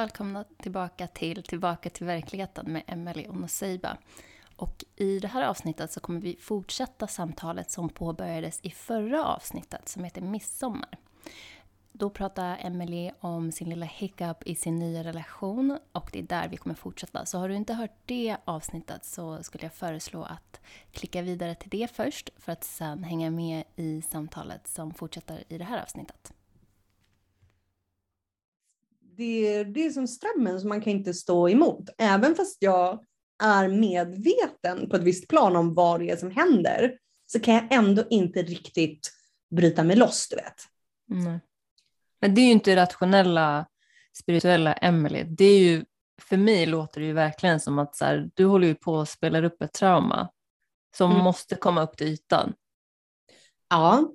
välkomna tillbaka till Tillbaka till verkligheten med Emelie Onoseiba. Och i det här avsnittet så kommer vi fortsätta samtalet som påbörjades i förra avsnittet som heter Midsommar. Då pratar Emelie om sin lilla hiccup i sin nya relation och det är där vi kommer fortsätta. Så har du inte hört det avsnittet så skulle jag föreslå att klicka vidare till det först för att sen hänga med i samtalet som fortsätter i det här avsnittet det, det är som strömmen som man kan inte stå emot. Även fast jag är medveten på ett visst plan om vad det är som händer så kan jag ändå inte riktigt bryta mig loss, du vet. Mm. Men det är ju inte rationella, spirituella Emily. Det är ju, för mig låter det ju verkligen som att så här, du håller ju på att spela upp ett trauma som mm. måste komma upp till ytan. Ja,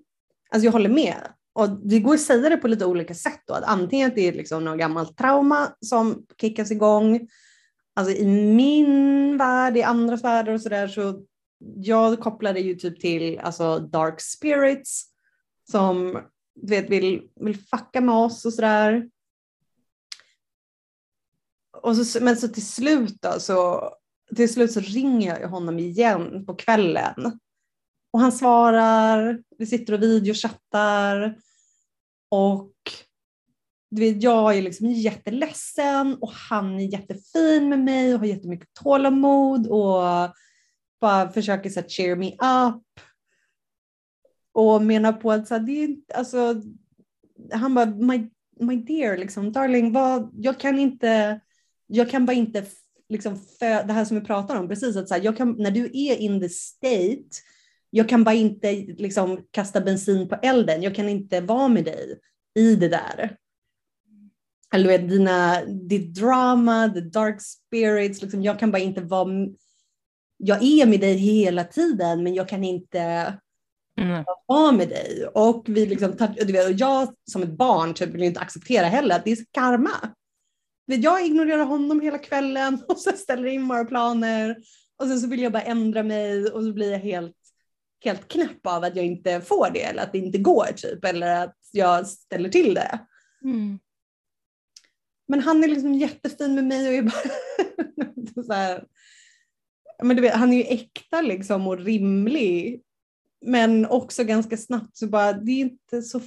alltså jag håller med. Och det går att säga det på lite olika sätt. Då. Att antingen att det är liksom något gammalt trauma som kickas igång. Alltså i min värld, i andras världar och sådär så jag kopplar det ju typ till alltså dark spirits som du vet, vill, vill fucka med oss och sådär. Och så, men så till slut då, så, till slut så ringer jag honom igen på kvällen. Och han svarar, vi sitter och videochattar och du vet, jag är liksom jätteledsen och han är jättefin med mig och har jättemycket tålamod och bara försöker så här, cheer me up. Och menar på att så här, det är, alltså, han bara, my, my dear, liksom, darling, vad, jag kan inte, jag kan bara inte, liksom, för, det här som vi pratar om, precis att så här, jag kan, när du är in the state jag kan bara inte liksom, kasta bensin på elden. Jag kan inte vara med dig i det där. Eller du vet, dina, ditt drama, the dark spirits, liksom, jag kan bara inte vara... Jag är med dig hela tiden, men jag kan inte mm. vara med dig. Och, vi liksom, du vet, jag som ett barn typ, vill inte acceptera heller att det är karma. Jag ignorerar honom hela kvällen och så ställer in våra planer och sen så vill jag bara ändra mig och så blir jag helt helt knäpp av att jag inte får det eller att det inte går typ eller att jag ställer till det. Mm. Men han är liksom jättefin med mig och är bara så här, men du vet, han är ju äkta liksom och rimlig. Men också ganska snabbt så bara, det är inte så,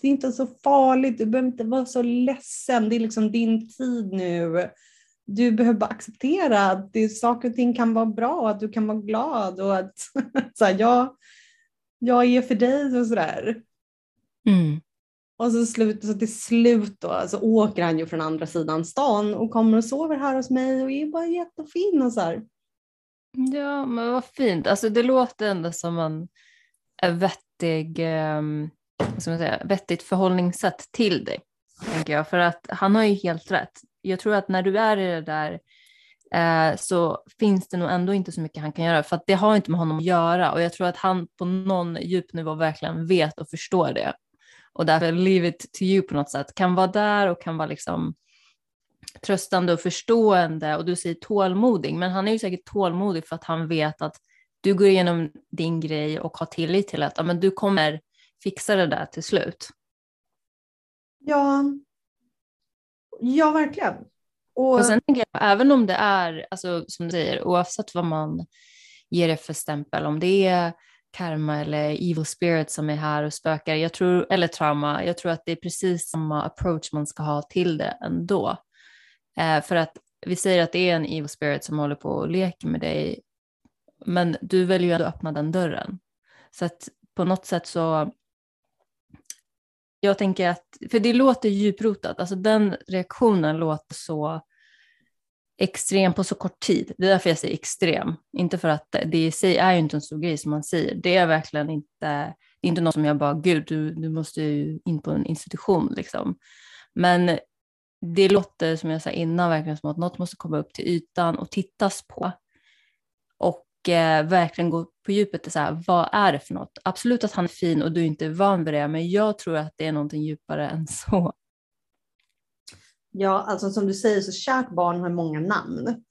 det är inte så farligt, du behöver inte vara så ledsen, det är liksom din tid nu du behöver bara acceptera att det, saker och ting kan vara bra, att du kan vara glad och att så här, jag, jag är för dig och sådär. Mm. Och så, slut, så till slut då, så åker han ju från andra sidan stan och kommer och sover här hos mig och är bara jättefin och så här. Ja, men vad fint. Alltså det låter ändå som en, en vettig, um, vad ska man säga, vettigt förhållningssätt till dig. Tänker jag. För att han har ju helt rätt jag tror att när du är i det där eh, så finns det nog ändå inte så mycket han kan göra för att det har inte med honom att göra och jag tror att han på någon djup nivå verkligen vet och förstår det. Och därför leave it to you på något sätt, kan vara där och kan vara liksom tröstande och förstående och du säger tålmodig, men han är ju säkert tålmodig för att han vet att du går igenom din grej och har tillit till att ja, men du kommer fixa det där till slut. Ja, Ja, verkligen. Och, och sen tänker jag, även om det är, alltså, som du säger, oavsett vad man ger det för stämpel, om det är karma eller evil spirit som är här och spökar, jag tror, eller trauma, jag tror att det är precis samma approach man ska ha till det ändå. Eh, för att vi säger att det är en evil spirit som håller på och leker med dig, men du väljer ju att öppna den dörren. Så att på något sätt så jag tänker att, för det låter djuprotat, alltså den reaktionen låter så extrem på så kort tid. Det är därför jag säger extrem. Inte för att det i sig är ju inte en stor grej som man säger. Det är verkligen inte, det är inte något som jag bara, gud, du, du måste ju in på en institution liksom. Men det låter som jag sa innan verkligen som att något måste komma upp till ytan och tittas på. Och eh, verkligen gå på djupet och så här, vad är det för något? Absolut att han är fin och du är inte van vid det, men jag tror att det är någonting djupare än så. Ja, alltså som du säger så kärt barn har många namn.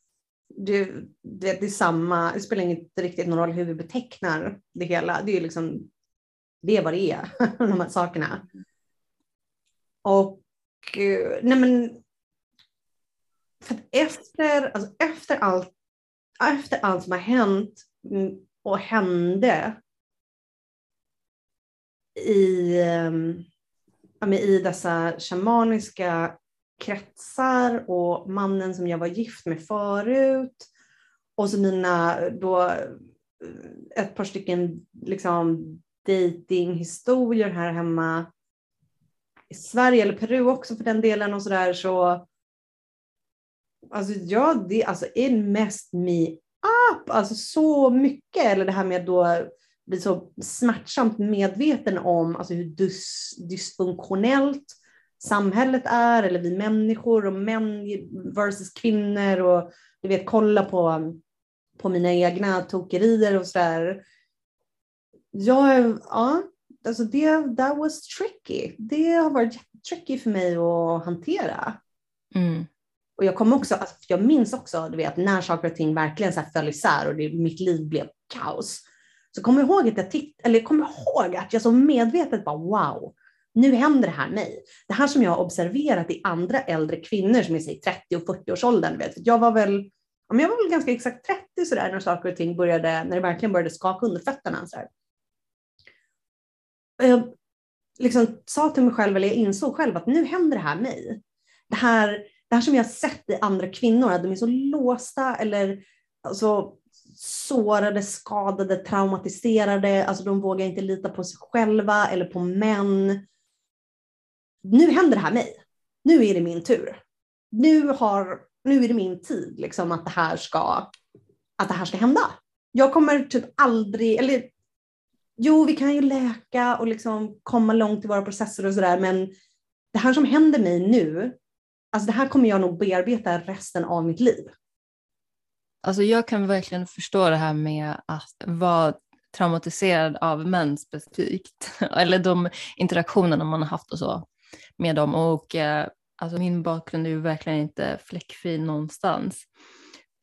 Det, det, det, är samma, det spelar inte riktigt någon roll hur vi betecknar det hela. Det är liksom, det är vad det är, de här sakerna. Och eh, nej men, för efter, alltså efter, allt, efter allt som har hänt och hände i, ehm, i dessa shamaniska kretsar och mannen som jag var gift med förut och så mina då eh, ett par stycken liksom datinghistorier här hemma i Sverige eller Peru också för den delen och sådär så alltså ja, det alltså it messed me up, alltså så mycket eller det här med då bli så smärtsamt medveten om alltså hur dys, dysfunktionellt samhället är eller vi människor och män versus kvinnor och du vet kolla på, på mina egna tokerier och sådär. Ja, ja, alltså det that was tricky. Det har varit tricky för mig att hantera. Mm. Och jag kom också, alltså, jag minns också, du vet, när saker och ting verkligen så här föll isär och det, mitt liv blev kaos. Så kommer jag ihåg att jag titt, eller kommer ihåg att jag så medvetet bara wow, nu händer det här mig. Det här som jag har observerat i andra äldre kvinnor som är i 30 och 40 års åldern. Vet. Jag var väl jag var väl ganska exakt 30 sådär när saker och ting började, när det verkligen började skaka under fötterna. Så Jag liksom sa till mig själv, eller jag insåg själv att nu händer det här mig. Det här, det här som jag sett i andra kvinnor, att de är så låsta eller alltså, sårade, skadade, traumatiserade, alltså de vågar inte lita på sig själva eller på män. Nu händer det här mig. Nu är det min tur. Nu, har, nu är det min tid liksom, att, det här ska, att det här ska hända. Jag kommer typ aldrig, eller jo, vi kan ju läka och liksom komma långt i våra processer och sådär, men det här som händer mig nu, alltså det här kommer jag nog bearbeta resten av mitt liv. Alltså jag kan verkligen förstå det här med att vara traumatiserad av män specifikt, eller de interaktionerna man har haft och så med dem. Och eh, alltså min bakgrund är ju verkligen inte fläckfri någonstans.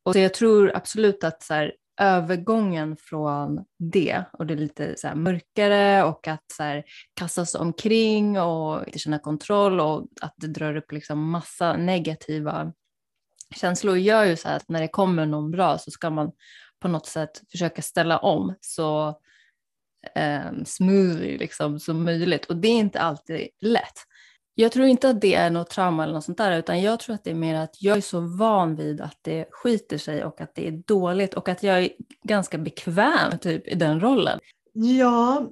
Och så jag tror absolut att så här, övergången från det och det är lite så mörkare och att så här, kastas omkring och inte känna kontroll och att det drar upp liksom massa negativa känslor gör ju så här att när det kommer någon bra så ska man på något sätt försöka ställa om så eh, smooth liksom, som möjligt och det är inte alltid lätt. Jag tror inte att det är något trauma eller något sånt där utan jag tror att det är mer att jag är så van vid att det skiter sig och att det är dåligt och att jag är ganska bekväm typ i den rollen. Ja,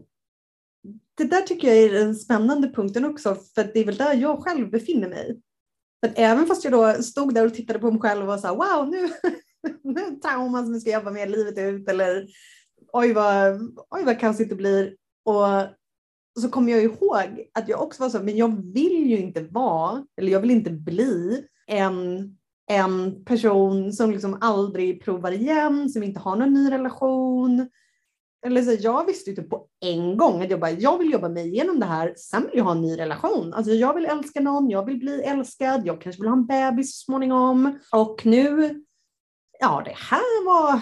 det där tycker jag är den spännande punkten också för det är väl där jag själv befinner mig. Men även fast jag då stod där och tittade på mig själv och sa wow, nu, nu trauma som jag ska jobba med livet ut eller oj vad, oj vad kaosigt det blir. Och så kommer jag ihåg att jag också var så, men jag vill ju inte vara, eller jag vill inte bli en, en person som liksom aldrig provar igen, som inte har någon ny relation, eller så, jag visste ju typ på en gång att jag bara, jag vill jobba mig igenom det här, sen vill jag ha en ny relation. Alltså jag vill älska någon, jag vill bli älskad, jag kanske vill ha en bebis så småningom. Och nu, ja det här var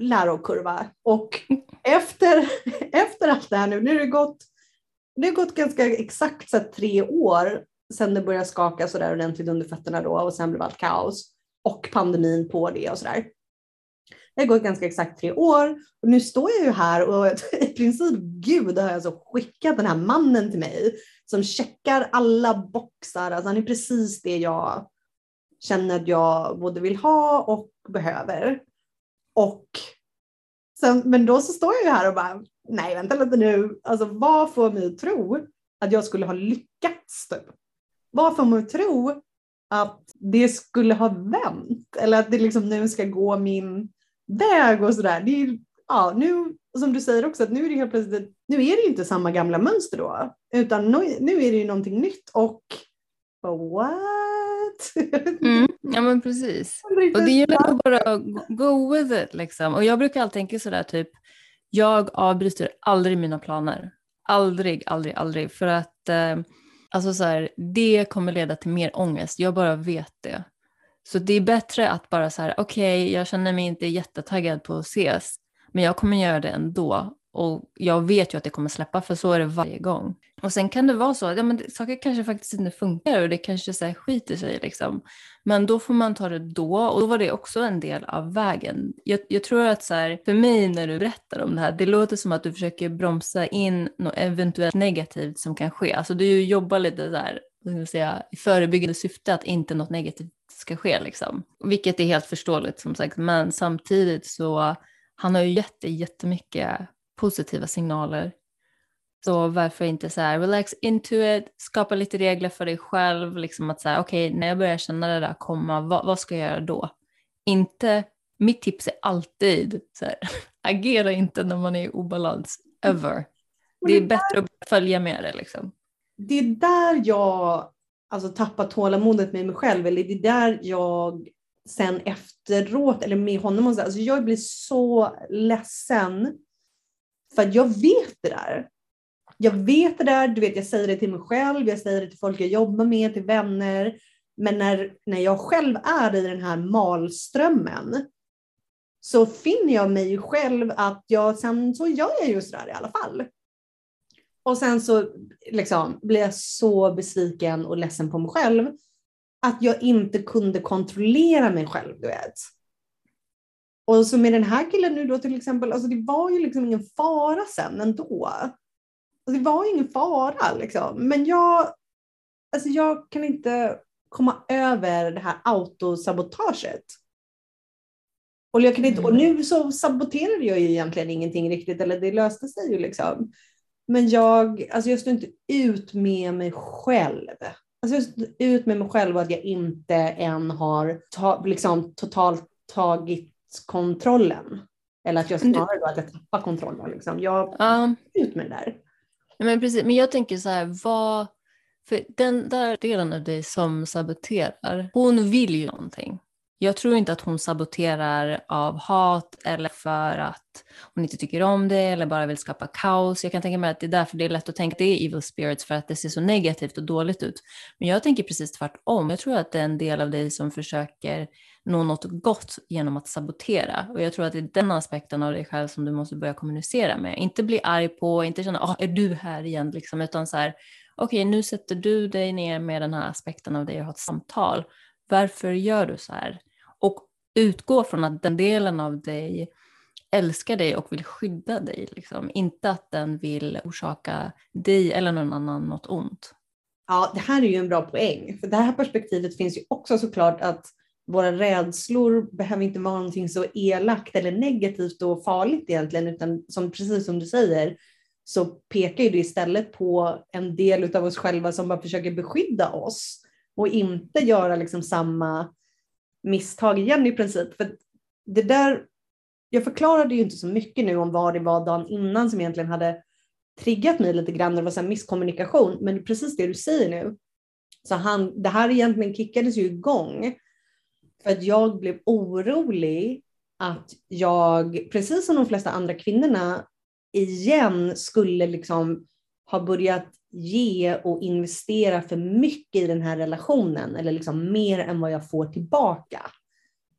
lärokurva. Och efter, efter allt det här nu, nu har det gått, det har gått ganska exakt så tre år sedan det började skaka så där ordentligt under fötterna då och sen blev allt kaos. Och pandemin på det och sådär. Det har gått ganska exakt tre år och nu står jag ju här och i princip Gud har jag så skickat den här mannen till mig som checkar alla boxar. Alltså han är precis det jag känner att jag både vill ha och behöver. Och sen, men då så står jag ju här och bara, nej vänta lite nu, alltså vad får mig att tro att jag skulle ha lyckats? Typ? Vad får mig att tro att det skulle ha vänt eller att det liksom nu ska gå min väg och sådär. Det är, ja, nu, som du säger också, att nu är det helt plötsligt, nu är det inte samma gamla mönster då, utan nu, nu är det ju någonting nytt och what? Mm, ja men precis. Och det gäller att bara go with it liksom. Och jag brukar alltid tänka sådär typ, jag avbryter aldrig mina planer. Aldrig, aldrig, aldrig. För att eh, alltså så här, det kommer leda till mer ångest. Jag bara vet det. Så det är bättre att bara så här, okej, okay, jag känner mig inte jättetaggad på att ses, men jag kommer göra det ändå. Och jag vet ju att det kommer släppa för så är det varje gång. Och sen kan det vara så att ja, men saker kanske faktiskt inte funkar och det kanske så här, skiter sig liksom. Men då får man ta det då och då var det också en del av vägen. Jag, jag tror att så här, för mig när du berättar om det här, det låter som att du försöker bromsa in något eventuellt negativt som kan ske. Alltså du jobbar lite där, säga, i förebyggande syfte att inte något negativt ska ske liksom. Vilket är helt förståeligt som sagt, men samtidigt så han har ju gett dig jättemycket positiva signaler. Så varför inte så här, relax into it, skapa lite regler för dig själv, liksom att säga okej, okay, när jag börjar känna det där komma, vad, vad, ska jag göra då? Inte, mitt tips är alltid så här, agera inte när man är i obalans, ever. Det är bättre att följa med det liksom. Det är där jag alltså, tappar tålamodet med mig själv, eller det är där jag sen efteråt, eller med honom, alltså jag blir så ledsen för jag vet det där. Jag vet det där, du vet, jag säger det till mig själv, jag säger det till folk jag jobbar med, till vänner. Men när, när jag själv är i den här malströmmen så finner jag mig själv att jag, sen så gör jag just det där i alla fall. Och sen så liksom, blir jag så besviken och ledsen på mig själv att jag inte kunde kontrollera mig själv, du vet. Och så med den här killen nu då till exempel, alltså det var ju liksom ingen fara sen ändå. Alltså det var ingen fara liksom. Men jag, alltså jag kan inte komma över det här autosabotaget. Och, jag kan inte, och Mm. nu så saboterade jag ju egentligen ingenting riktigt, eller det löste sig ju liksom. Men jag, alltså jag står inte ut med mig själv. Alltså jag står ut med mig själv och att jag inte än har ta, liksom totalt tagit kontrollen. Eller att jag snarare då att jag tappar kontrollen. Liksom. Jag Ja, ut med det där. Ja, men precis. Men jag tänker så här, vad... För den där delen av dig som saboterar, hon vill ju någonting. Jag tror inte att hon saboterar av hat eller för att hon inte tycker om det eller bara vill skapa kaos. Jag kan tänka mig att det är därför det är lätt att tänka att det är evil spirits för att det ser så negativt och dåligt ut. Men jag tänker precis tvärtom. Jag tror att det är en del av dig som försöker nå något gott genom att sabotera. Och jag tror att det är den aspekten av dig själv som du måste börja kommunicera med. Inte bli arg på, inte känna, ah, är du här igen, liksom, utan så här, okej, nu sätter du dig ner med den här aspekten av dig och har ett samtal. Varför gör du så här? Och utgå från att den delen av dig älskar dig och vill skydda dig. Liksom. Inte att den vill orsaka dig eller någon annan något ont. Ja, det här är ju en bra poäng. För det här perspektivet finns ju också såklart att våra rädslor behöver inte vara någonting så elakt eller negativt och farligt egentligen, utan som, precis som du säger så pekar ju det istället på en del av oss själva som bara försöker beskydda oss och inte göra liksom samma misstag igen i princip. För det där, jag förklarade ju inte så mycket nu om vad det var dagen innan som egentligen hade triggat mig lite grann. Det var så här misskommunikation, men precis det du säger nu. Så han, det här egentligen kickades ju igång för att jag blev orolig att jag, precis som de flesta andra kvinnorna, igen skulle liksom ha börjat ge och investera för mycket i den här relationen eller liksom mer än vad jag får tillbaka.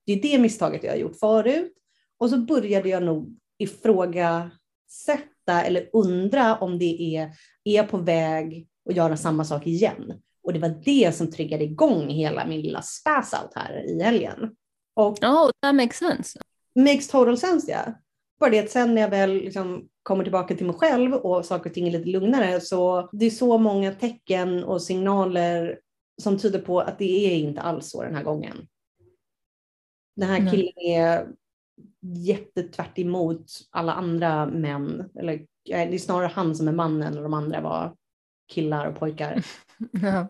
Det är det misstaget jag har gjort förut. Och så började jag nog ifrågasätta eller undra om det är, är jag på väg att göra samma sak igen? Och det var det som triggade igång hela min lilla spaz out här i helgen. Och oh, that makes sense. makes total sense ja. Bara det att sen när jag väl liksom kommer tillbaka till mig själv och saker och ting är lite lugnare så det är så många tecken och signaler som tyder på att det är inte alls så den här gången. Den här Nej. killen är jättetvärt emot alla andra män. Eller det är snarare han som är mannen och de andra var killar och pojkar. Ja.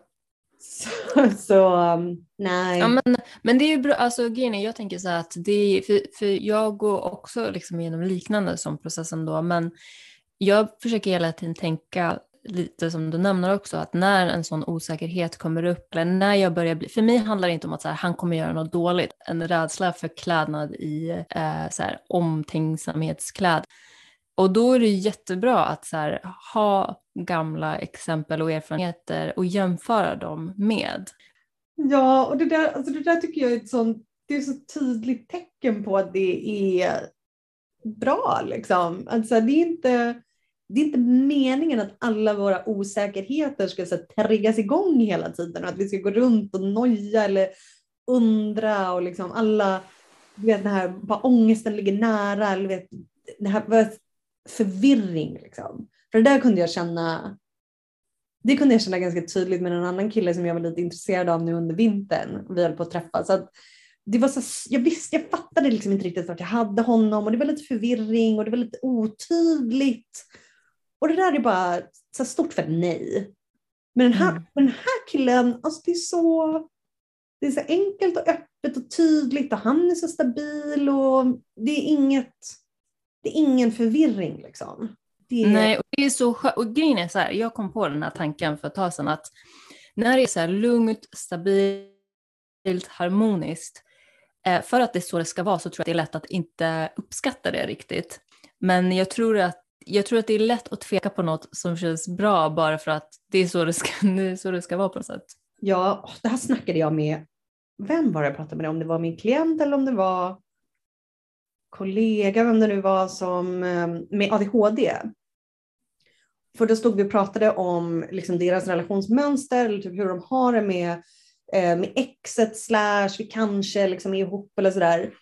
Så, så um, nej. Ja, men, men det är ju bra, alltså grejen jag tänker så här att det är, för, för jag går också liksom igenom liknande som processen då, men jag försöker hela tiden tänka lite som du nämner också, att när en sån osäkerhet kommer upp, eller när jag börjar bli, för mig handlar det inte om att så här, han kommer göra något dåligt, en rädsla för klädnad i eh, så här, omtänksamhetskläd. Och då är det jättebra att så här, ha gamla exempel och erfarenheter och jämföra dem med. Ja, och det där, alltså det där tycker jag är ett sånt, det är så tydligt tecken på att det är bra liksom. Alltså, det, är inte, det är inte meningen att alla våra osäkerheter ska så, triggas igång hela tiden och att vi ska gå runt och noja eller undra och liksom alla, du vet den här, bara ångesten ligger nära eller vet, det här förvirring liksom. För det där kunde jag känna det kunde jag känna ganska tydligt med en annan kille som jag var lite intresserad av nu under vintern. Vi höll på att träffas. Så det var så, jag visste, jag fattade liksom inte riktigt vart jag hade honom och det var lite förvirring och det var lite otydligt. Och det där är bara så stort för nej. Men den här, mm. den här killen, alltså det är så det är så enkelt och öppet och tydligt och han är så stabil och det är inget, det är ingen förvirring liksom. Det... Nej, och det är så Och grejen är så här, jag kom på den här tanken för ett tag sedan att när det är så här lugnt, stabilt, harmoniskt, eh, för att det är så det ska vara så tror jag att det är lätt att inte uppskatta det riktigt. Men jag tror att jag tror att det är lätt att tveka på något som känns bra bara för att det är så det ska, det så det ska vara på något sätt. Ja, det här snackade jag med, vem var det jag pratade med? Om det var min klient eller om det var kollega, vem det nu var, som, eh, med ADHD. För då stod vi och pratade om liksom deras relationsmönster, eller typ hur de har det med, eh, med exet slash vi kanske liksom är ihop eller sådär.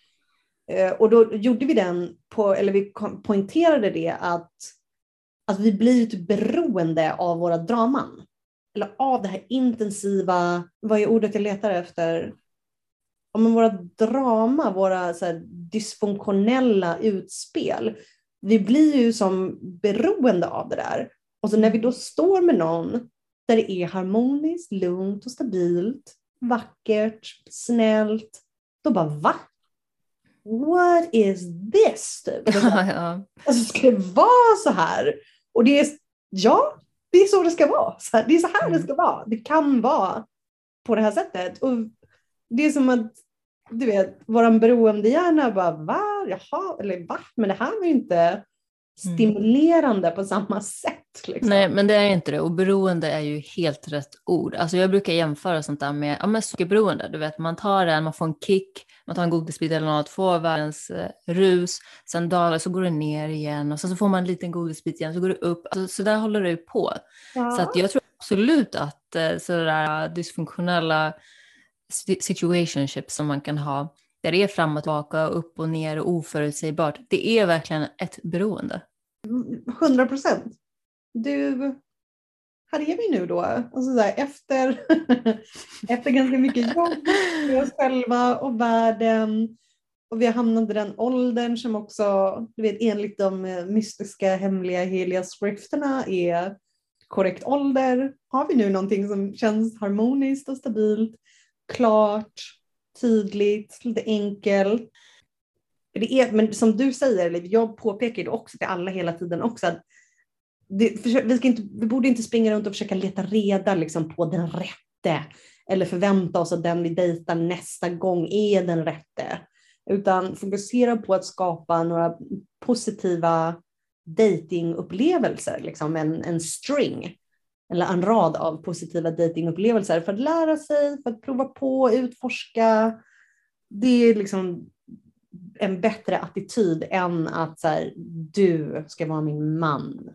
Eh, och då gjorde vi den, på, eller vi poängterade det att, att vi blir typ beroende av våra draman. Eller av det här intensiva, vad är ordet jag letar efter? Om våra drama, våra så dysfunktionella utspel. Vi blir ju som beroende av det där. Och så när vi då står med någon där det är harmoniskt, lugnt och stabilt, vackert, snällt, då bara va? What is this? Typ. ja. Alltså ska det vara så här? Och det är, ja, det är så det ska vara. det är så här mm. det ska vara. Det kan vara på det här sättet. Och det är som att, du vet, våran beroendehjärna bara va? Jaha, eller va? Men det här var ju inte stimulerande mm. på samma sätt. Liksom. Nej, men det är inte det. Och beroende är ju helt rätt ord. Alltså jag brukar jämföra sånt där med, ja, med sockerberoende. Du vet, man tar en, man får en kick, man tar en godisbit eller något, får världens eh, rus, sen dalar så går det ner igen och sen så får man en liten godisbit igen så går det upp. Alltså, så där håller det på. Ja. Så att jag tror absolut att eh, sådär dysfunktionella situationships som man kan ha där det är fram och tillbaka, upp och ner och oförutsägbart. Det är verkligen ett beroende. 100 procent. Du, här är vi nu då. Alltså här, efter, efter ganska mycket jobb med oss själva och världen. Och vi har hamnat i den åldern som också, du vet, enligt de eh, mystiska hemliga heliga skrifterna är korrekt ålder. Har vi nu någonting som känns harmoniskt och stabilt, klart, tydligt, lite enkelt. Det är, men som du säger, jag påpekar det också till alla hela tiden också, att det, vi, ska inte, vi borde inte springa runt och försöka leta reda liksom, på den rätte eller förvänta oss att den vi dejtar nästa gång är den rätte. Utan fokusera på att skapa några positiva datingupplevelser, liksom en, en string eller en rad av positiva datingupplevelser för att lära sig, för att prova på, utforska. Det är liksom en bättre attityd än att så här, du ska vara min man.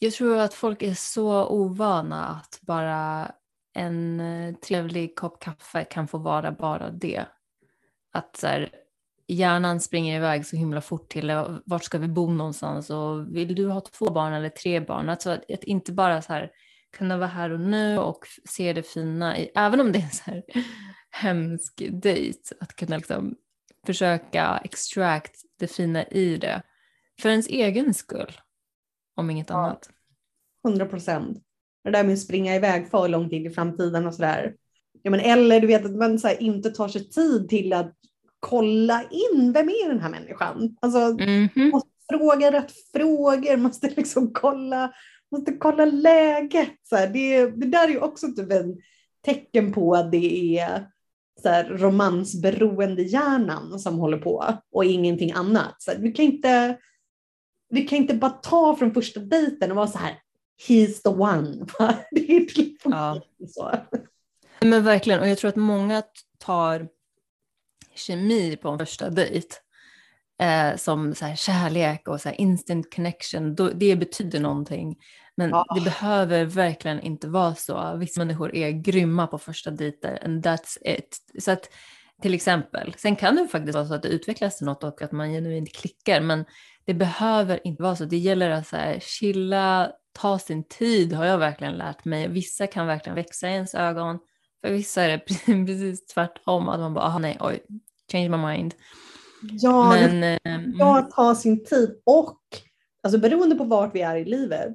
Jag tror att folk är så ovana att bara en trevlig kopp kaffe kan få vara bara det. Att så här, hjärnan springer iväg så himla fort till vart ska vi bo någonstans och vill du ha två barn eller tre barn? Alltså att, att inte bara så här kunna vara här och nu och se det fina i, även om det är en så här hemsk dejt, att kunna liksom försöka extract det fina i det för ens egen skull, om inget ja, annat. 100 procent. Det där med att springa iväg för långt in i framtiden och sådär. Ja, men eller du vet att man så inte tar sig tid till att kolla in, vem är den här människan? Alltså, mm -hmm. måste fråga rätt frågor, måste liksom kolla, måste kolla läget. Så här, det, det där är ju också typ en tecken på att det är så här, romansberoende hjärnan som håller på och ingenting annat. Så här, vi, kan inte, vi kan inte bara ta från första dejten och vara så här, he's the one. det är liksom ja. så. Men verkligen, och jag tror att många tar kemi på en första dejt eh, som så här, kärlek och så här, instant connection, då, det betyder någonting. Men Ja. det behöver verkligen inte vara så. Vissa människor är grymma på första dejter and that's it. Så att till exempel, sen kan det faktiskt vara så att det utvecklas till något och att man genuint klickar, men det behöver inte vara så. Det gäller att så här, chilla, ta sin tid har jag verkligen lärt mig. Vissa kan verkligen växa i ens ögon. För vissa är det precis tvärtom, att man bara, ah, nej, oj, change my mind. Ja, det Men, eh, mm, ja, ta sin tid och alltså beroende på vart vi är i livet,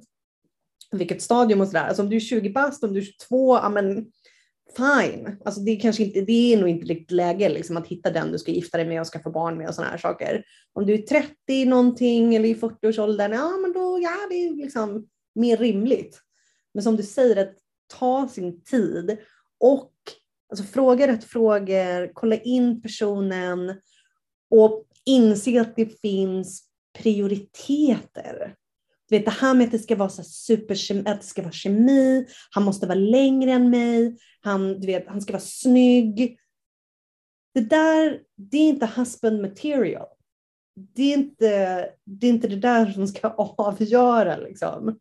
vilket stadium och sådär. Alltså om du är 20 bast, om du är 22, ja men fine. Alltså det är kanske inte, det är nog inte riktigt läge liksom att hitta den du ska gifta dig med och skaffa barn med och sådana här saker. Om du är 30 någonting eller i 40-årsåldern, ja men då, ja det är liksom mer rimligt. Men som du säger, att ta sin tid och alltså, fråga rätt frågor, kolla in personen och inse att det finns prioriteter. Du vet det här med att det ska vara så super, att det ska vara kemi, han måste vara längre än mig, han, du vet, han ska vara snygg. Det där, det är inte husband material. Det är inte det, är inte det där som ska avgöra. Liksom.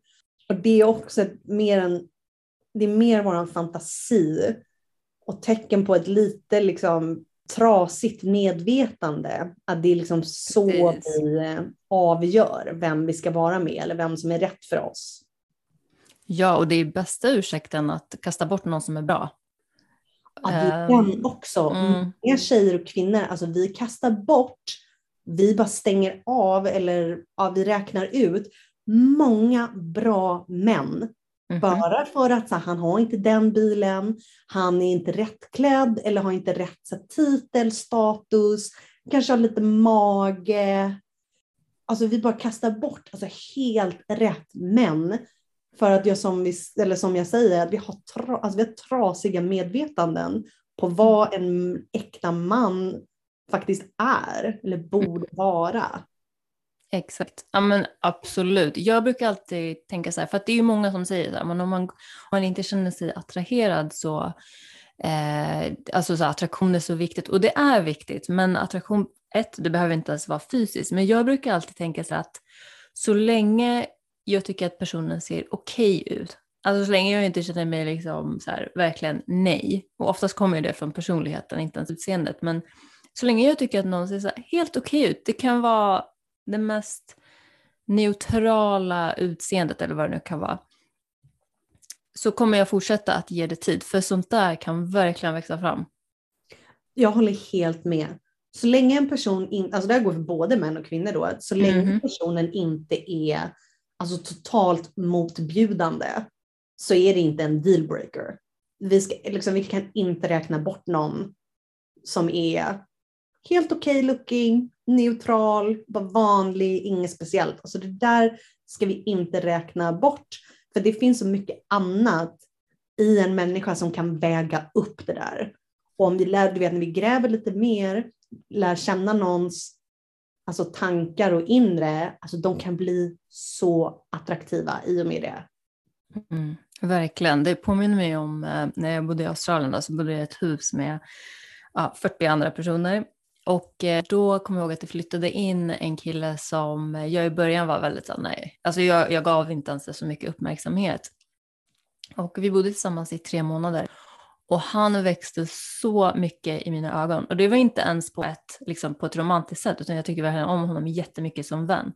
Och det är också mer en, det är mer vår fantasi och tecken på ett lite liksom, trasigt medvetande. Att det är liksom så Precis. vi eh, avgör vem vi ska vara med eller vem som är rätt för oss. Ja, och det är bästa ursäkten att kasta bort någon som är bra. Ja, det är Ehm, den också. mm. Många tjejer och kvinnor, alltså vi kastar bort, vi bara stänger av eller ja, vi räknar ut många bra män. Mhm. Bara för att så, han har inte den bilen, han är inte rättklädd eller har inte rätt så, titel, status, kanske har lite mage. Alltså vi bara kastar bort alltså, helt rätt män. För att jag som, vi, eller som jag säger, att vi har, tra, alltså, vi har trasiga medvetanden på vad en äkta man faktiskt är eller borde vara. Exakt, ja men absolut. Jag brukar alltid tänka så här, för att det är ju många som säger så här, men om man, om man inte känner sig attraherad så, eh, alltså så här, attraktion är så viktigt, och det är viktigt, men attraktion, ett, det behöver inte ens vara fysiskt, men jag brukar alltid tänka så här att så länge jag tycker att personen ser okej ut, alltså så länge jag inte känner mig liksom så här, verkligen nej, och oftast kommer ju det från personligheten, inte ens utseendet, men så länge jag tycker att någon ser så här, helt okej ut, det kan vara det mest neutrala utseendet eller vad det nu kan vara, så kommer jag fortsätta att ge det tid, för sånt där kan verkligen växa fram. Jag håller helt med. Så länge en person, in, alltså det här går för både män och kvinnor då, så länge Mhm. personen inte är alltså, totalt motbjudande så är det inte en dealbreaker. Vi, ska, liksom, vi kan inte räkna bort någon som är helt okej okay looking, neutral, bara vanlig, inget speciellt. Alltså det där ska vi inte räkna bort. För det finns så mycket annat i en människa som kan väga upp det där. Och om vi lär, du vet, när vi gräver lite mer, lär känna någons alltså, tankar och inre, alltså, de kan bli så attraktiva i och med det. Mm, verkligen. Det påminner mig om eh, när jag bodde i Australien, då, så bodde jag i ett hus med ja, 40 andra personer. Och eh, då kom jag ihåg att det flyttade in en kille som jag i början var väldigt så nej, alltså jag, jag gav inte ens det så mycket uppmärksamhet. Och vi bodde tillsammans i tre månader. Och han växte så mycket i mina ögon. Och det var inte ens på ett, liksom, på ett romantiskt sätt, utan jag tycker verkligen om honom jättemycket som vän.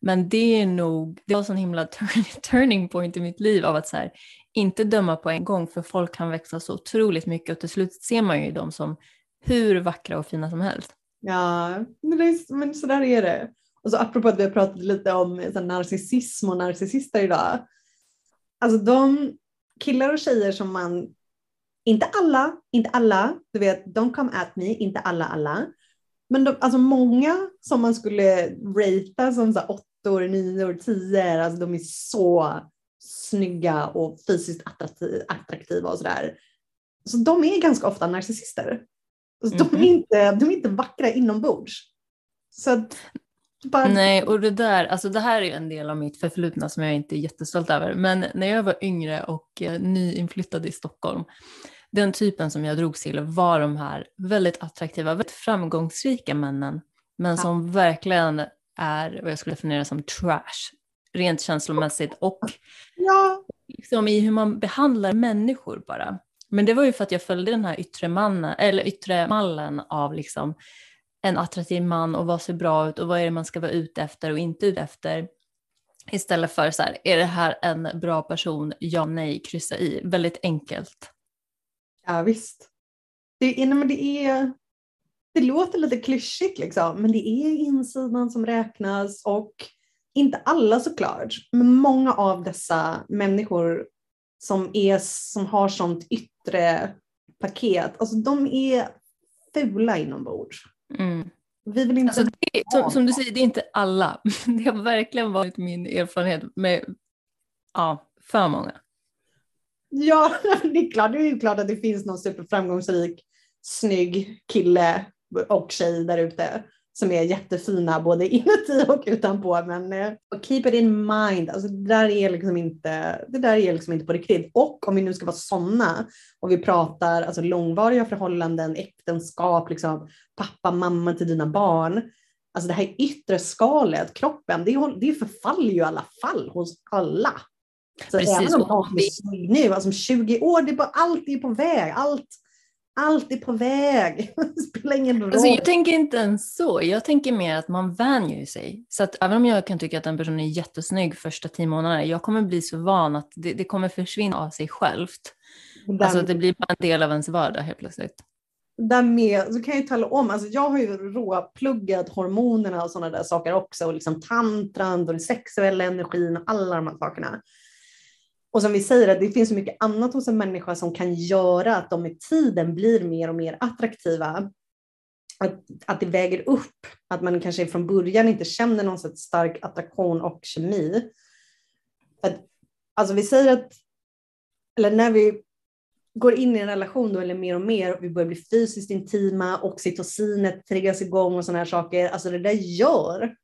Men det är nog, det var en sån himla turning point i mitt liv av att så här, inte döma på en gång, för folk kan växa så otroligt mycket och till slut ser man ju dem som hur vackra och fina som helst. Ja, men, det är, men så där är det. Och så apropå att vi har pratat lite om så här, narcissism och narcissister idag. Alltså de killar och tjejer som man, inte alla, inte alla, du vet, don't come at me, inte alla alla. Men de, alltså många som man skulle ratea som så här, åttor, nior, tior, alltså de är så snygga och fysiskt attraktiva och sådär. Så de är ganska ofta narcissister. Alltså, de, är Mhm. inte, de är inte vackra inombords. Så bara, Nej, och det där, alltså det här är ju en del av mitt förflutna som jag inte är jättestolt över. Men när jag var yngre och eh, nyinflyttad i Stockholm, den typen som jag drogs till var de här väldigt attraktiva, väldigt framgångsrika männen men som verkligen är vad jag skulle definiera som trash, rent känslomässigt och Ja, liksom i hur man behandlar människor bara. Men det var ju för att jag följde den här yttre, mannen, eller yttre mallen av liksom en attraktiv man och vad ser bra ut och vad är det man ska vara ute efter och inte ute efter. Istället för så här, är det här en bra person? Ja, nej, kryssa i. Väldigt enkelt. ja visst. Det, nej, men det, är, det låter lite klyschigt liksom, men det är insidan som räknas och inte alla såklart, men många av dessa människor som, är, som har sånt yttre paket, alltså de är fula inombords. Mm. Vi vill inte... Alltså det, som, som du säger, det är inte alla. Det har verkligen varit min erfarenhet med ja, för många. Ja, det är klart. Det är ju klart att det finns någon superframgångsrik, snygg kille och tjej där ute som är jättefina både inuti och utanpå. Men eh, keep it in mind, alltså det där är liksom inte, det där är liksom inte på riktigt. Och om vi nu ska vara sådana och vi pratar alltså långvariga förhållanden, äktenskap, liksom, pappa, mamma till dina barn. Alltså det här yttre skalet, kroppen, det, det förfaller ju i alla fall hos alla. Så Precis, även om som är nu, alltså om 20 år, det är bara, allt är på väg. Allt, allt är på väg. Det spelar ingen roll. Alltså, jag tänker inte ens så. Jag tänker mer att man vänjer sig. Så att även om jag kan tycka att en person är jättesnygg första tio månaderna, jag kommer bli så van att det, det kommer försvinna av sig självt. Den- Alltså det blir bara en del av ens vardag helt plötsligt. där med, så kan jag ju tala om, alltså jag har ju råpluggat hormonerna och sådana där saker också, och liksom tantran och den sexuella energin och alla de här sakerna. Och som vi säger, att det finns så mycket annat hos en människa som kan göra att de med tiden blir mer och mer attraktiva. Att, att det väger upp, att man kanske från början inte känner någon sorts stark attraktion och kemi. Att, alltså vi säger att, eller när vi går in i en relation då, eller mer och mer, och vi börjar bli fysiskt intima, oxytocinet triggas igång och sådana här saker. Alltså det där gör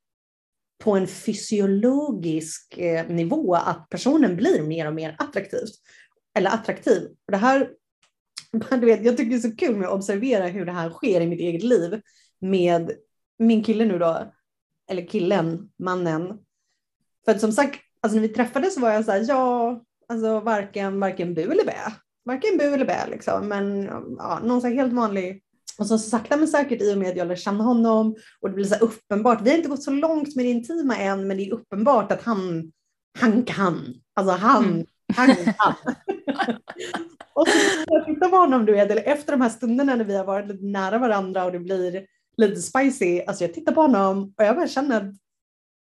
på en fysiologisk eh, nivå att personen blir mer och mer attraktiv. Eller attraktiv. Och det här, du vet, jag tycker det är så kul med att observera hur det här sker i mitt eget liv med min kille nu då, eller killen, mannen. För att som sagt, alltså när vi träffades var jag så här, ja, alltså varken, varken bu eller bä. Varken bu eller bä liksom, men ja, någon så helt vanlig. Och så sakta men säkert i och med att jag lär känna honom och det blir så uppenbart. Vi har inte gått så långt med det intima än, men det är uppenbart att han, han kan. Alltså han, Mm. han kan. och så jag tittar på honom, du vet, eller efter de här stunderna när vi har varit lite nära varandra och det blir lite spicy, alltså jag tittar på honom och jag bara känner att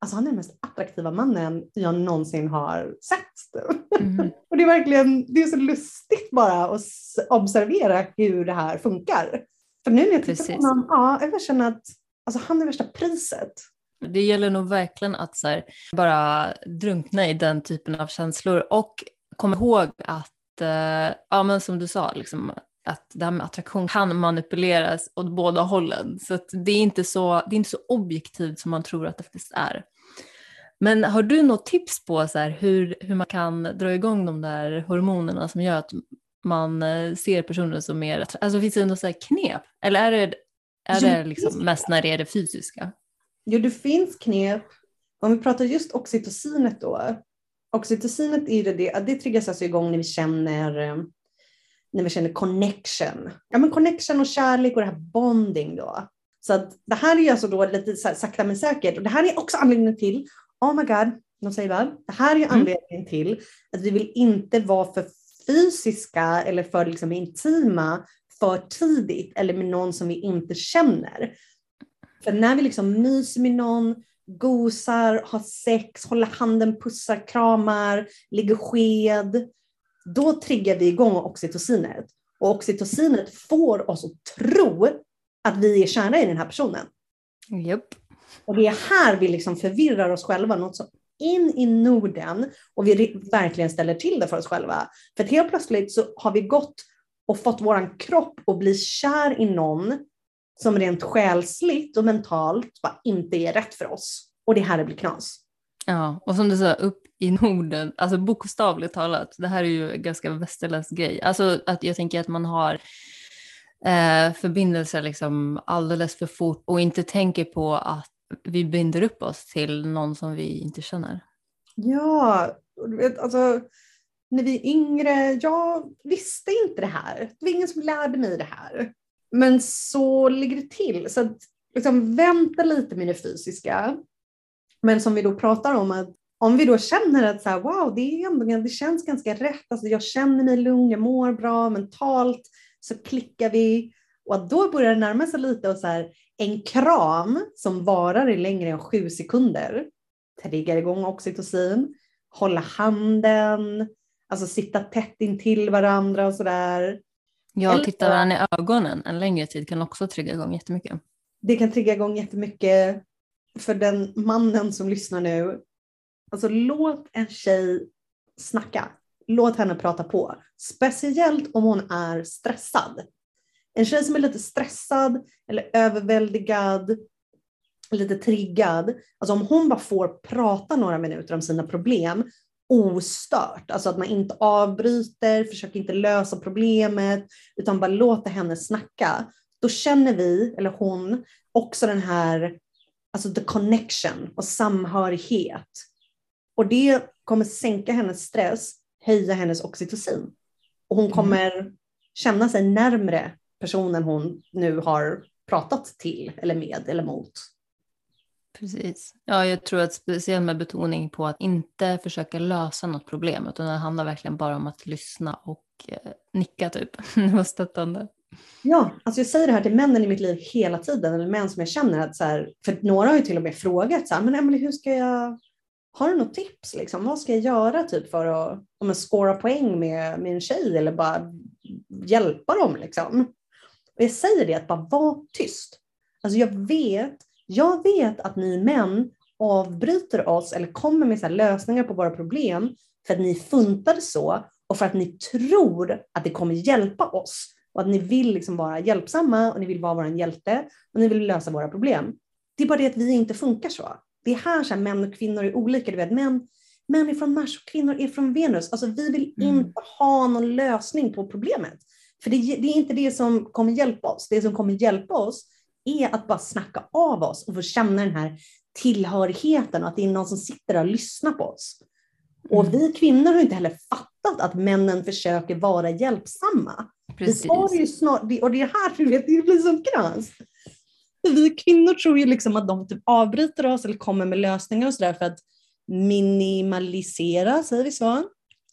alltså han är den mest attraktiva mannen jag någonsin har sett. Mhm. Och det är verkligen, det är så lustigt bara att observera hur det här funkar. För nu när jag tittar Precis. på honom, ja, jag känner att alltså, han är värsta priset. Det gäller nog verkligen att här, bara drunkna i den typen av känslor och komma ihåg att, eh, ja men som du sa, liksom, att det här med attraktion kan manipuleras åt båda hållen. Så det, är inte så, det är inte så objektivt som man tror att det faktiskt är. Men har du något tips på så här, hur, hur man kan dra igång de där hormonerna som gör att man eh, ser personer som mer, alltså finns det något så här knep? Eller är det, är det liksom mest när det är det fysiska? Jo, det finns knep. Om vi pratar just oxytocinet då. Oxytocinet är det, det triggas alltså igång när vi känner eh, när vi känner connection. Ja, men connection och kärlek och det här bonding då. Så att det här är ju alltså då lite sakta men säkert. Och det här är också anledningen till, oh my god, de säger väl, det här är ju Mm. anledningen till att vi vill inte vara för fysiska eller för liksom intima för tidigt eller med någon som vi inte känner. För när vi liksom myser med någon, gosar, har sex, håller handen, pussar, kramar, ligger sked, då triggar vi igång oxytocinet. Och oxytocinet får oss att tro att vi är kära i den här personen. Japp. Och det är här vi liksom förvirrar oss själva, något så in i Norden och vi verkligen ställer till det för oss själva. För att helt plötsligt så har vi gått och fått våran kropp att bli kär i någon som rent själsligt och mentalt bara inte är rätt för oss. Och det är här det blir knas. Ja, och som du sa, upp i Norden, alltså bokstavligt talat, det här är ju en ganska västerländsk grej. Alltså att jag tänker att man har eh, förbindelser liksom alldeles för fort och inte tänker på att vi binder upp oss till någon som vi inte känner. Ja, du vet, alltså när vi är yngre, jag visste inte det här. Det var ingen som lärde mig det här. Men så ligger det till. Så att liksom vänta lite med det fysiska. Men som vi då pratar om, att om vi då känner att så här, wow, det, är ändå, det känns ganska rätt, alltså jag känner mig lugn, jag mår bra mentalt, så klickar vi. Och att då börjar det närma sig lite och så här, en kram som varar i längre än sju sekunder triggar igång oxytocin, hålla handen, alltså sitta tätt intill varandra och sådär. Ja, Eller, titta varandra i ögonen en längre tid kan också trigga igång jättemycket. Det kan trigga igång jättemycket för den mannen som lyssnar nu. Alltså låt en tjej snacka. Låt henne prata på. Speciellt om hon är stressad. En tjej som är lite stressad eller överväldigad, lite triggad. Alltså om hon bara får prata några minuter om sina problem ostört, alltså att man inte avbryter, försöker inte lösa problemet, utan bara låter henne snacka. Då känner vi, eller hon, också den här, alltså the connection och samhörighet. Och det kommer sänka hennes stress, höja hennes oxytocin. Och hon mm. kommer mm. känna sig närmre personen hon nu har pratat till eller med eller mot. Precis. Ja, jag tror att speciellt med betoning på att inte försöka lösa något problem, utan det handlar verkligen bara om att lyssna och eh, nicka typ. det var stöttande. Ja, alltså jag säger det här till männen i mitt liv hela tiden, eller män som jag känner att så här, för några har ju till och med frågat så här, men Emelie, hur ska jag, har du något tips liksom? Vad ska jag göra typ för att, om jag scora poäng med min tjej eller bara hjälpa dem liksom? Och jag säger det att bara var tyst. Alltså jag vet jag vet att ni män avbryter oss eller kommer med så lösningar på våra problem för att ni funtar så och för att ni tror att det kommer hjälpa oss och att ni vill liksom vara hjälpsamma och ni vill vara vår hjälte och ni vill lösa våra problem. Det är bara det att vi inte funkar så. Det är här så här, män och kvinnor är olika. Du vet, män, män är från Mars och kvinnor är från Venus. Alltså, vi vill mm. inte ha någon lösning på problemet. För det, det, är inte det som kommer hjälpa oss. Det som kommer hjälpa oss är att bara snacka av oss och få känna den här tillhörigheten och att det är någon som sitter och lyssnar på oss. Och mm. vi kvinnor har inte heller fattat att männen försöker vara hjälpsamma. Precis. Vi har ju snart, och det är här du vet, det blir så krasst. Vi kvinnor tror ju liksom att de typ avbryter oss eller kommer med lösningar och sådär för att minimalisera, säger vi så,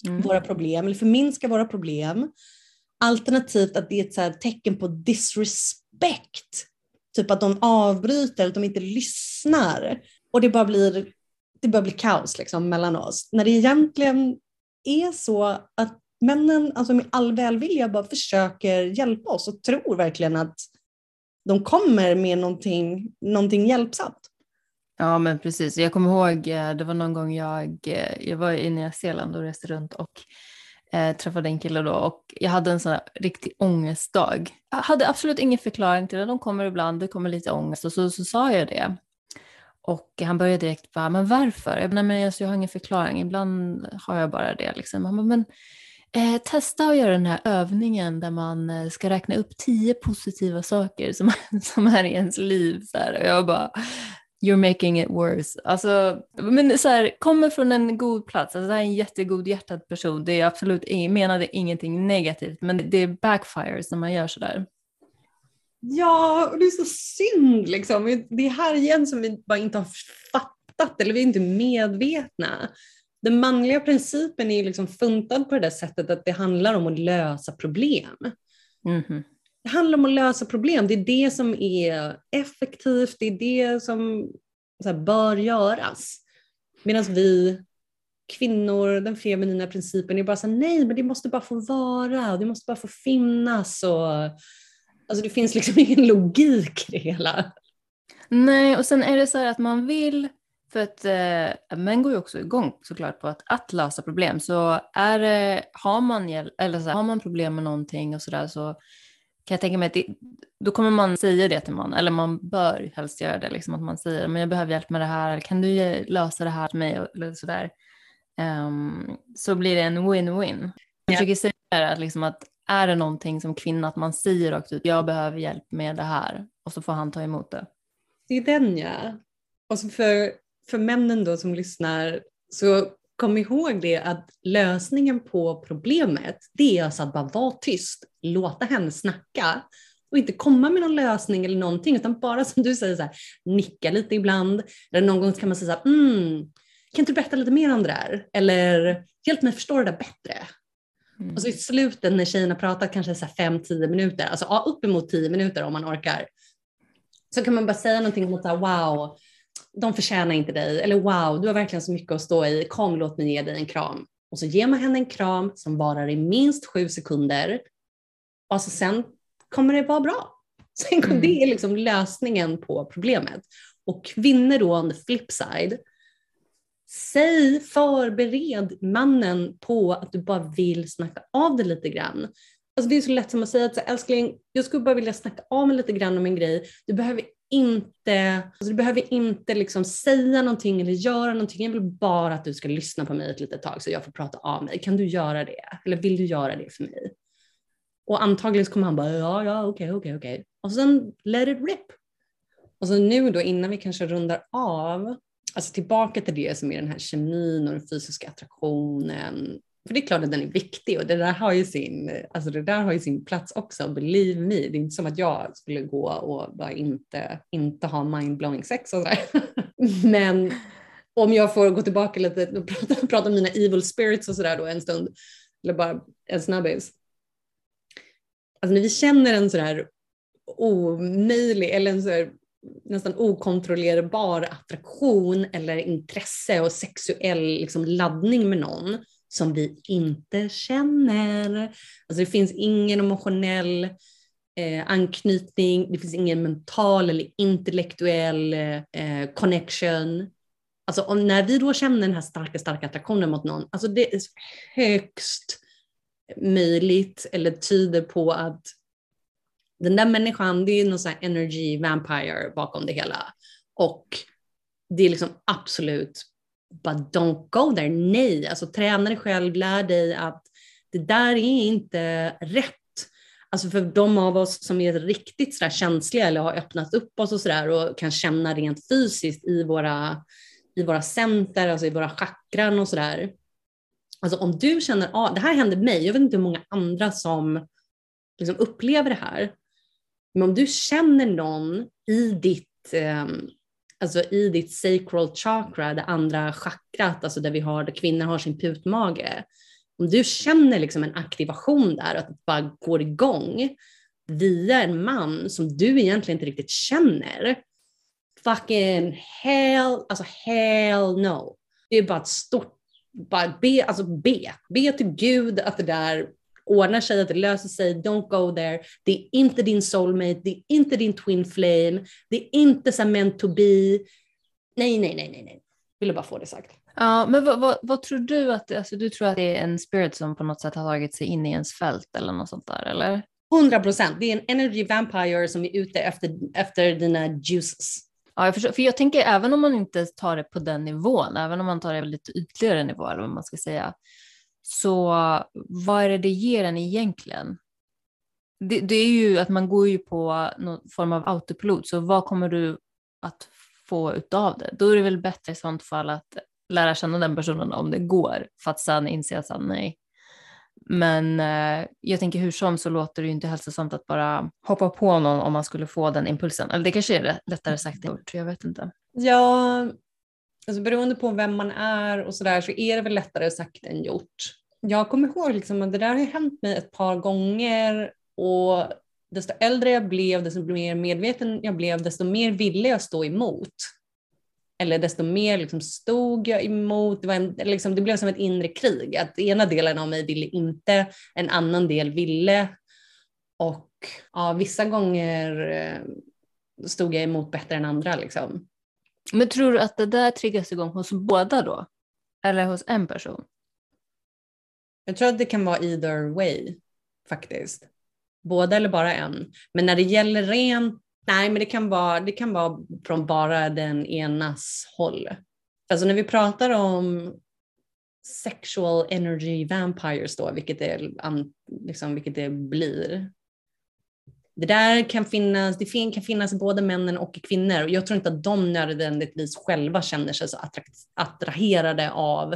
mm. våra problem eller förminska våra problem. Alternativt att det är ett så tecken på disrespect Typ att de avbryter, att de inte lyssnar. Och det bara blir, det bara blir kaos liksom mellan oss. När det egentligen är så att männen alltså med all välvilja bara försöker hjälpa oss och tror verkligen att de kommer med någonting, någonting hjälpsamt. Ja men precis, jag kommer ihåg, eh, det var någon gång jag, eh, jag var i Nya Zeeland och reste runt och eh, träffade en kille då och jag hade en sån här riktig ångestdag. Jag hade absolut ingen förklaring till det, de kommer ibland, det kommer lite ångest och så, så sa jag det. Och han började direkt bara, men varför? Jag, bara, men alltså, jag har ingen förklaring, ibland har jag bara det. Liksom. Han bara, men eh, testa att göra den här övningen där man eh, ska räkna upp tio positiva saker som, som är i ens liv. Så här. Och jag bara, you're making it worse. Alltså, men så här, kommer från en god plats, alltså det här är en jättegod hjärtad person, det är absolut, menade ingenting negativt, men det är backfires när man gör sådär. Ja, och det är så synd liksom. Det är här igen som vi bara inte har fattat eller vi är inte medvetna. Den manliga principen är liksom funtad på det där sättet att det handlar om att lösa problem. Mm -hmm. Det handlar om att lösa problem. Det är det som är effektivt, det är det som här, bör göras. Medan vi kvinnor, den feminina principen är bara så här, nej men det måste bara få vara, det måste bara få finnas. Och, alltså det finns liksom ingen logik i det hela. Nej, och sen är det så här att man vill, för att eh, män går ju också igång såklart på att, att lösa problem. Så är har man, eller så här, har man problem med någonting och sådär så kan jag tänka mig att det, då kommer man säga det till man, eller man bör helst göra det, liksom, att man säger men jag behöver hjälp med det här, kan du lösa det här till mig eller sådär. Um, så blir det en win-win. Jag försöker säga att, liksom att är det någonting som kvinna att man säger rakt ut, jag behöver hjälp med det här och så får han ta emot det. Det är den ja. Och så för, för männen då som lyssnar så kom ihåg det att lösningen på problemet det är alltså att bara vara tyst, låta henne snacka och inte komma med någon lösning eller någonting utan bara som du säger så här, nicka lite ibland. Eller någon gång kan man säga så här, mm, kan inte du berätta lite mer om det där? Eller hjälp mig förstå det där bättre. Mm. Och så i slutet när tjejerna pratat kanske så 5-10 minuter, alltså ja, uppemot 10 minuter om man orkar, så kan man bara säga någonting mot att wow, de förtjänar inte dig, eller wow, du har verkligen så mycket att stå i, kom låt mig ge dig en kram. Och så ger man henne en kram som varar i minst sju sekunder och så sen kommer det vara bra. Sen, mm. Det är liksom lösningen på problemet. Och kvinnor då on the flip side, säg, förbered mannen på att du bara vill snacka av det lite grann. Alltså det är så lätt som att säga att älskling, jag skulle bara vilja snacka av mig lite grann om en grej. Du behöver inte, alltså du behöver inte liksom säga någonting eller göra någonting. Jag vill bara att du ska lyssna på mig ett litet tag så jag får prata av mig. Kan du göra det? Eller vill du göra det för mig? Och antagligen så kommer han bara ja, ja, okej, okay, okej, okay, okej. Okay. Och sen let it rip. Och så nu då innan vi kanske rundar av, alltså tillbaka till det som är den här kemin och den fysiska attraktionen. För det är klart att den är viktig och det där har ju sin, alltså det där har ju sin plats också, believe me. Det är inte som att jag skulle gå och bara inte, inte ha mindblowing sex och sådär. Men om jag får gå tillbaka lite och prata, prata om mina evil spirits och sådär då en stund, eller bara en snabbis alltså när vi känner en sådär omöjlig eller en sådär nästan okontrollerbar attraktion eller intresse och sexuell liksom, laddning med någon som vi inte känner. Alltså det finns ingen emotionell eh, anknytning, det finns ingen mental eller intellektuell eh, connection. Alltså om, när vi då känner den här starka, starka attraktionen mot någon, alltså det är högst möjligt eller tyder på att den där människan, det är någon sån här energy vampire bakom det hela. Och det är liksom absolut, but don't go there. Nej, alltså träna dig själv, lär dig att det där är inte rätt. Alltså för de av oss som är riktigt så känsliga eller har öppnat upp oss och sådär och kan känna rent fysiskt i våra, i våra center, alltså i våra chakran och sådär. Alltså om du känner, ah, det här hände mig, jag vet inte hur många andra som liksom upplever det här. Men om du känner någon i ditt, eh, alltså i ditt sacral chakra, det andra chakrat, alltså där vi har, där kvinnor har sin putmage. Om du känner liksom en aktivation där, att det bara går igång via en man som du egentligen inte riktigt känner. Fucking hell, alltså hell no. Det är bara ett stort bara be, alltså be, be till Gud att det där ordnar sig, att det löser sig, don't go there. Det är inte din soulmate, det är inte din twin flame, det är inte så meant to be. Nej, nej, nej, nej, nej. Ville bara få det sagt. Ja, men vad, vad, vad, tror du att, alltså du tror att det är en spirit som på något sätt har tagit sig in i ens fält eller något sånt där, eller? 100 procent. Det är en energy vampire som är ute efter, efter dina juices. Ja, jag förstår. För jag tänker även om man inte tar det på den nivån, även om man tar det på lite ytligare nivå eller vad man ska säga, så vad är det det ger en egentligen? Det, det är ju att man går ju på någon form av autopilot, så vad kommer du att få utav det? Då är det väl bättre i sånt fall att lära känna den personen om det går, för att sen inse att nej, men eh, jag tänker hur som så låter det ju inte hälsosamt att bara hoppa på någon om man skulle få den impulsen. Eller det kanske är lättare sagt än gjort, jag vet inte. Ja, alltså beroende på vem man är och sådär så är det väl lättare sagt än gjort. Jag kommer ihåg liksom att det där har hänt mig ett par gånger och desto äldre jag blev, desto mer medveten jag blev, desto mer ville jag stå emot eller desto mer liksom stod jag emot. Det, var en, liksom, det blev som ett inre krig, att ena delen av mig ville inte, en annan del ville. Och ja, vissa gånger eh, stod jag emot bättre än andra. Liksom. Men tror du att det där triggas igång hos båda då? Eller hos en person? Jag tror att det kan vara either way faktiskt. Båda eller bara en. Men när det gäller rent Nej, men det kan vara, det kan vara från bara den enas håll. Alltså när vi pratar om sexual energy vampires då, vilket det, liksom, vilket det blir. Det där kan finnas, det kan finnas både männen och kvinnor och jag tror inte att de nödvändigtvis själva känner sig så attraherade av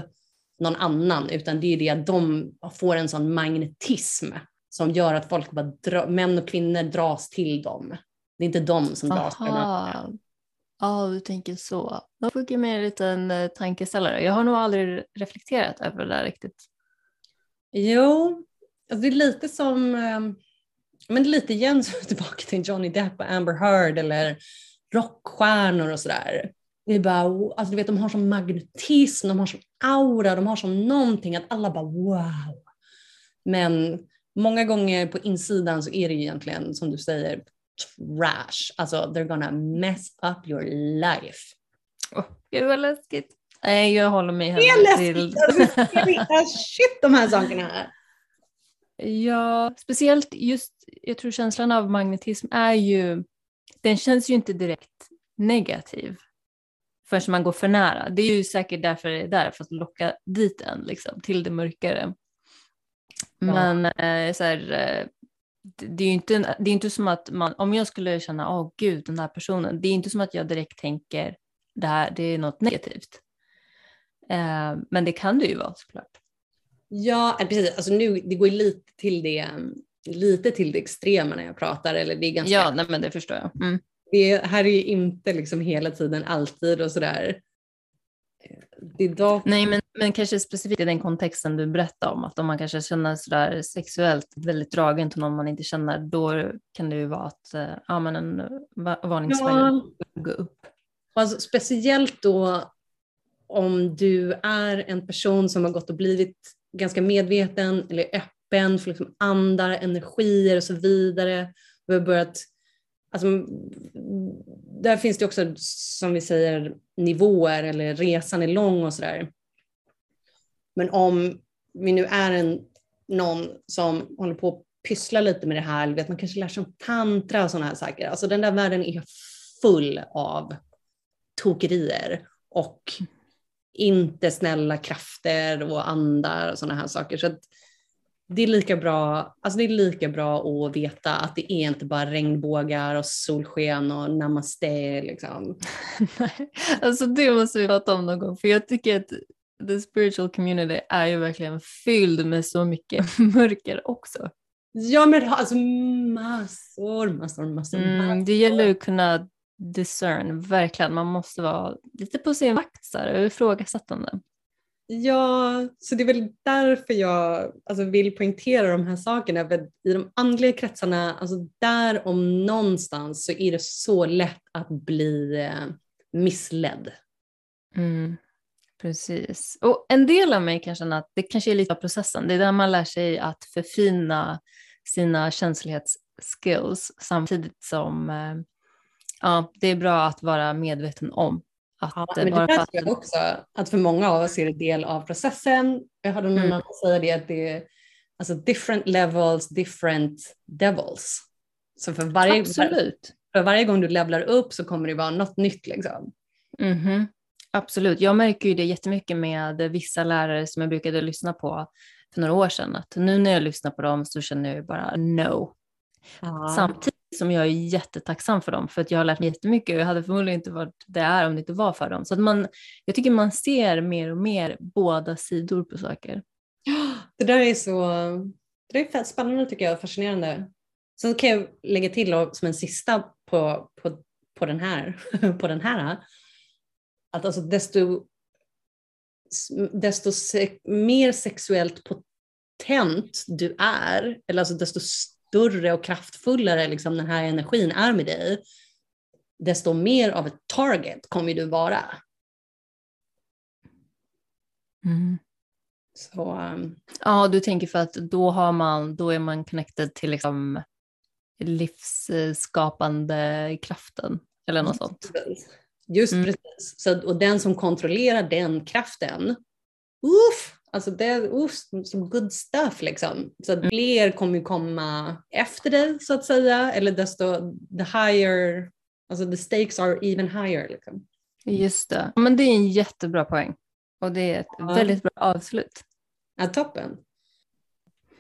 någon annan, utan det är det att de får en sån magnetism som gör att folk bara dra, män och kvinnor dras till dem. Det är inte de som dras till Ja, ah, du tänker så. Då fick jag mig en liten eh, tankeställare. Jag har nog aldrig reflekterat över det där riktigt. Jo, alltså det är lite som, eh, men lite igen så tillbaka till Johnny Depp och Amber Heard eller rockstjärnor och sådär. Det är bara, alltså du vet de har sån magnetism, de har sån aura, de har sån någonting att alla bara wow. Men många gånger på insidan så är det ju egentligen som du säger trash. Alltså they're gonna mess up your life. Oh, gud vad läskigt. Nej, jag håller mig Det är läskigt! Alltså, shit de här sakerna. Ja, speciellt just, jag tror känslan av magnetism är ju, den känns ju inte direkt negativ förrän man går för nära. Det är ju säkert därför det är där, för att locka dit en liksom, till det mörkare. Men eh, så här, eh, det är ju inte, det är inte som att man, om jag skulle känna, åh oh, gud, den här personen, det är inte som att jag direkt tänker, det här det är något negativt. Eh, men det kan det ju vara såklart. Ja, eh, precis. Alltså nu, det går lite till det, lite till det extrema när jag pratar. Eller det är ganska, ja, nej, men det förstår jag. Mm. Det här är ju inte liksom hela tiden, alltid och sådär. Dock... Nej, men, men kanske specifikt i den kontexten du berättade om, att om man kanske känner sådär sexuellt väldigt dragen till någon man inte känner, då kan det ju vara att eh, ja, men en varningsflagga ja. gå upp. Alltså, speciellt då om du är en person som har gått och blivit ganska medveten eller öppen för liksom andar, energier och så vidare. Vi har börjat Alltså, där finns det också, som vi säger, nivåer eller resan är lång och sådär. Men om vi nu är en, någon som håller på att pyssla lite med det här, vet, man kanske lär sig om tantra och sådana här saker. Alltså den där världen är full av tokerier och inte snälla krafter och andar och sådana här saker. Så att det är lika bra, alltså det är lika bra att veta att det är inte bara regnbågar och solsken och namaste liksom. Nej, alltså det måste vi prata om någon gång för jag tycker att the spiritual community är ju verkligen fylld med så mycket mörker också. Ja men alltså massor, massor, massor. Mm, det gäller att kunna discern, verkligen. Man måste vara lite på sin vakt och ifrågasättande. Ja, så det är väl därför jag alltså, vill poängtera de här sakerna. För I de andliga kretsarna, alltså där om någonstans så är det så lätt att bli eh, missledd. Mm, precis. Och en del av mig kan känna att det kanske är lite av processen. Det är där man lär sig att förfina sina känslighetsskills samtidigt som eh, ja, det är bra att vara medveten om att ja, men det där tror jag också, att för många av oss är det del av processen. Jag hörde någon mm. säga det, att det är alltså different levels, different devils. Så för varje, Absolut. för varje gång du levlar upp så kommer det vara något nytt. Liksom. Mm -hmm. Absolut, jag märker ju det jättemycket med vissa lärare som jag brukade lyssna på för några år sedan. Att nu när jag lyssnar på dem så känner jag bara no. Ja. Samtidigt som jag är jättetacksam för dem för att jag har lärt mig jättemycket och jag hade förmodligen inte varit det är om det inte var för dem. Så att man, jag tycker man ser mer och mer båda sidor på saker. Det där är så det är spännande tycker jag, fascinerande. Sen kan jag lägga till som en sista på, på, på, den, här, på den här, att alltså desto, desto se, mer sexuellt potent du är, eller alltså desto större och kraftfullare liksom den här energin är med dig, desto mer av ett target kommer du vara. Mm. Så, um... Ja, du tänker för att då, har man, då är man connected till liksom livsskapande kraften eller något sånt. Just mm. precis. Så, och den som kontrollerar den kraften, uff, Alltså det är oh, som good stuff liksom. Så att fler kommer komma efter dig så att säga, eller desto the higher, alltså the stakes are even higher. Liksom. Just det, men det är en jättebra poäng. Och det är ett Ja. väldigt bra avslut. Ja, toppen.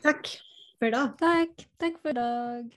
Tack för idag. Tack, tack för idag.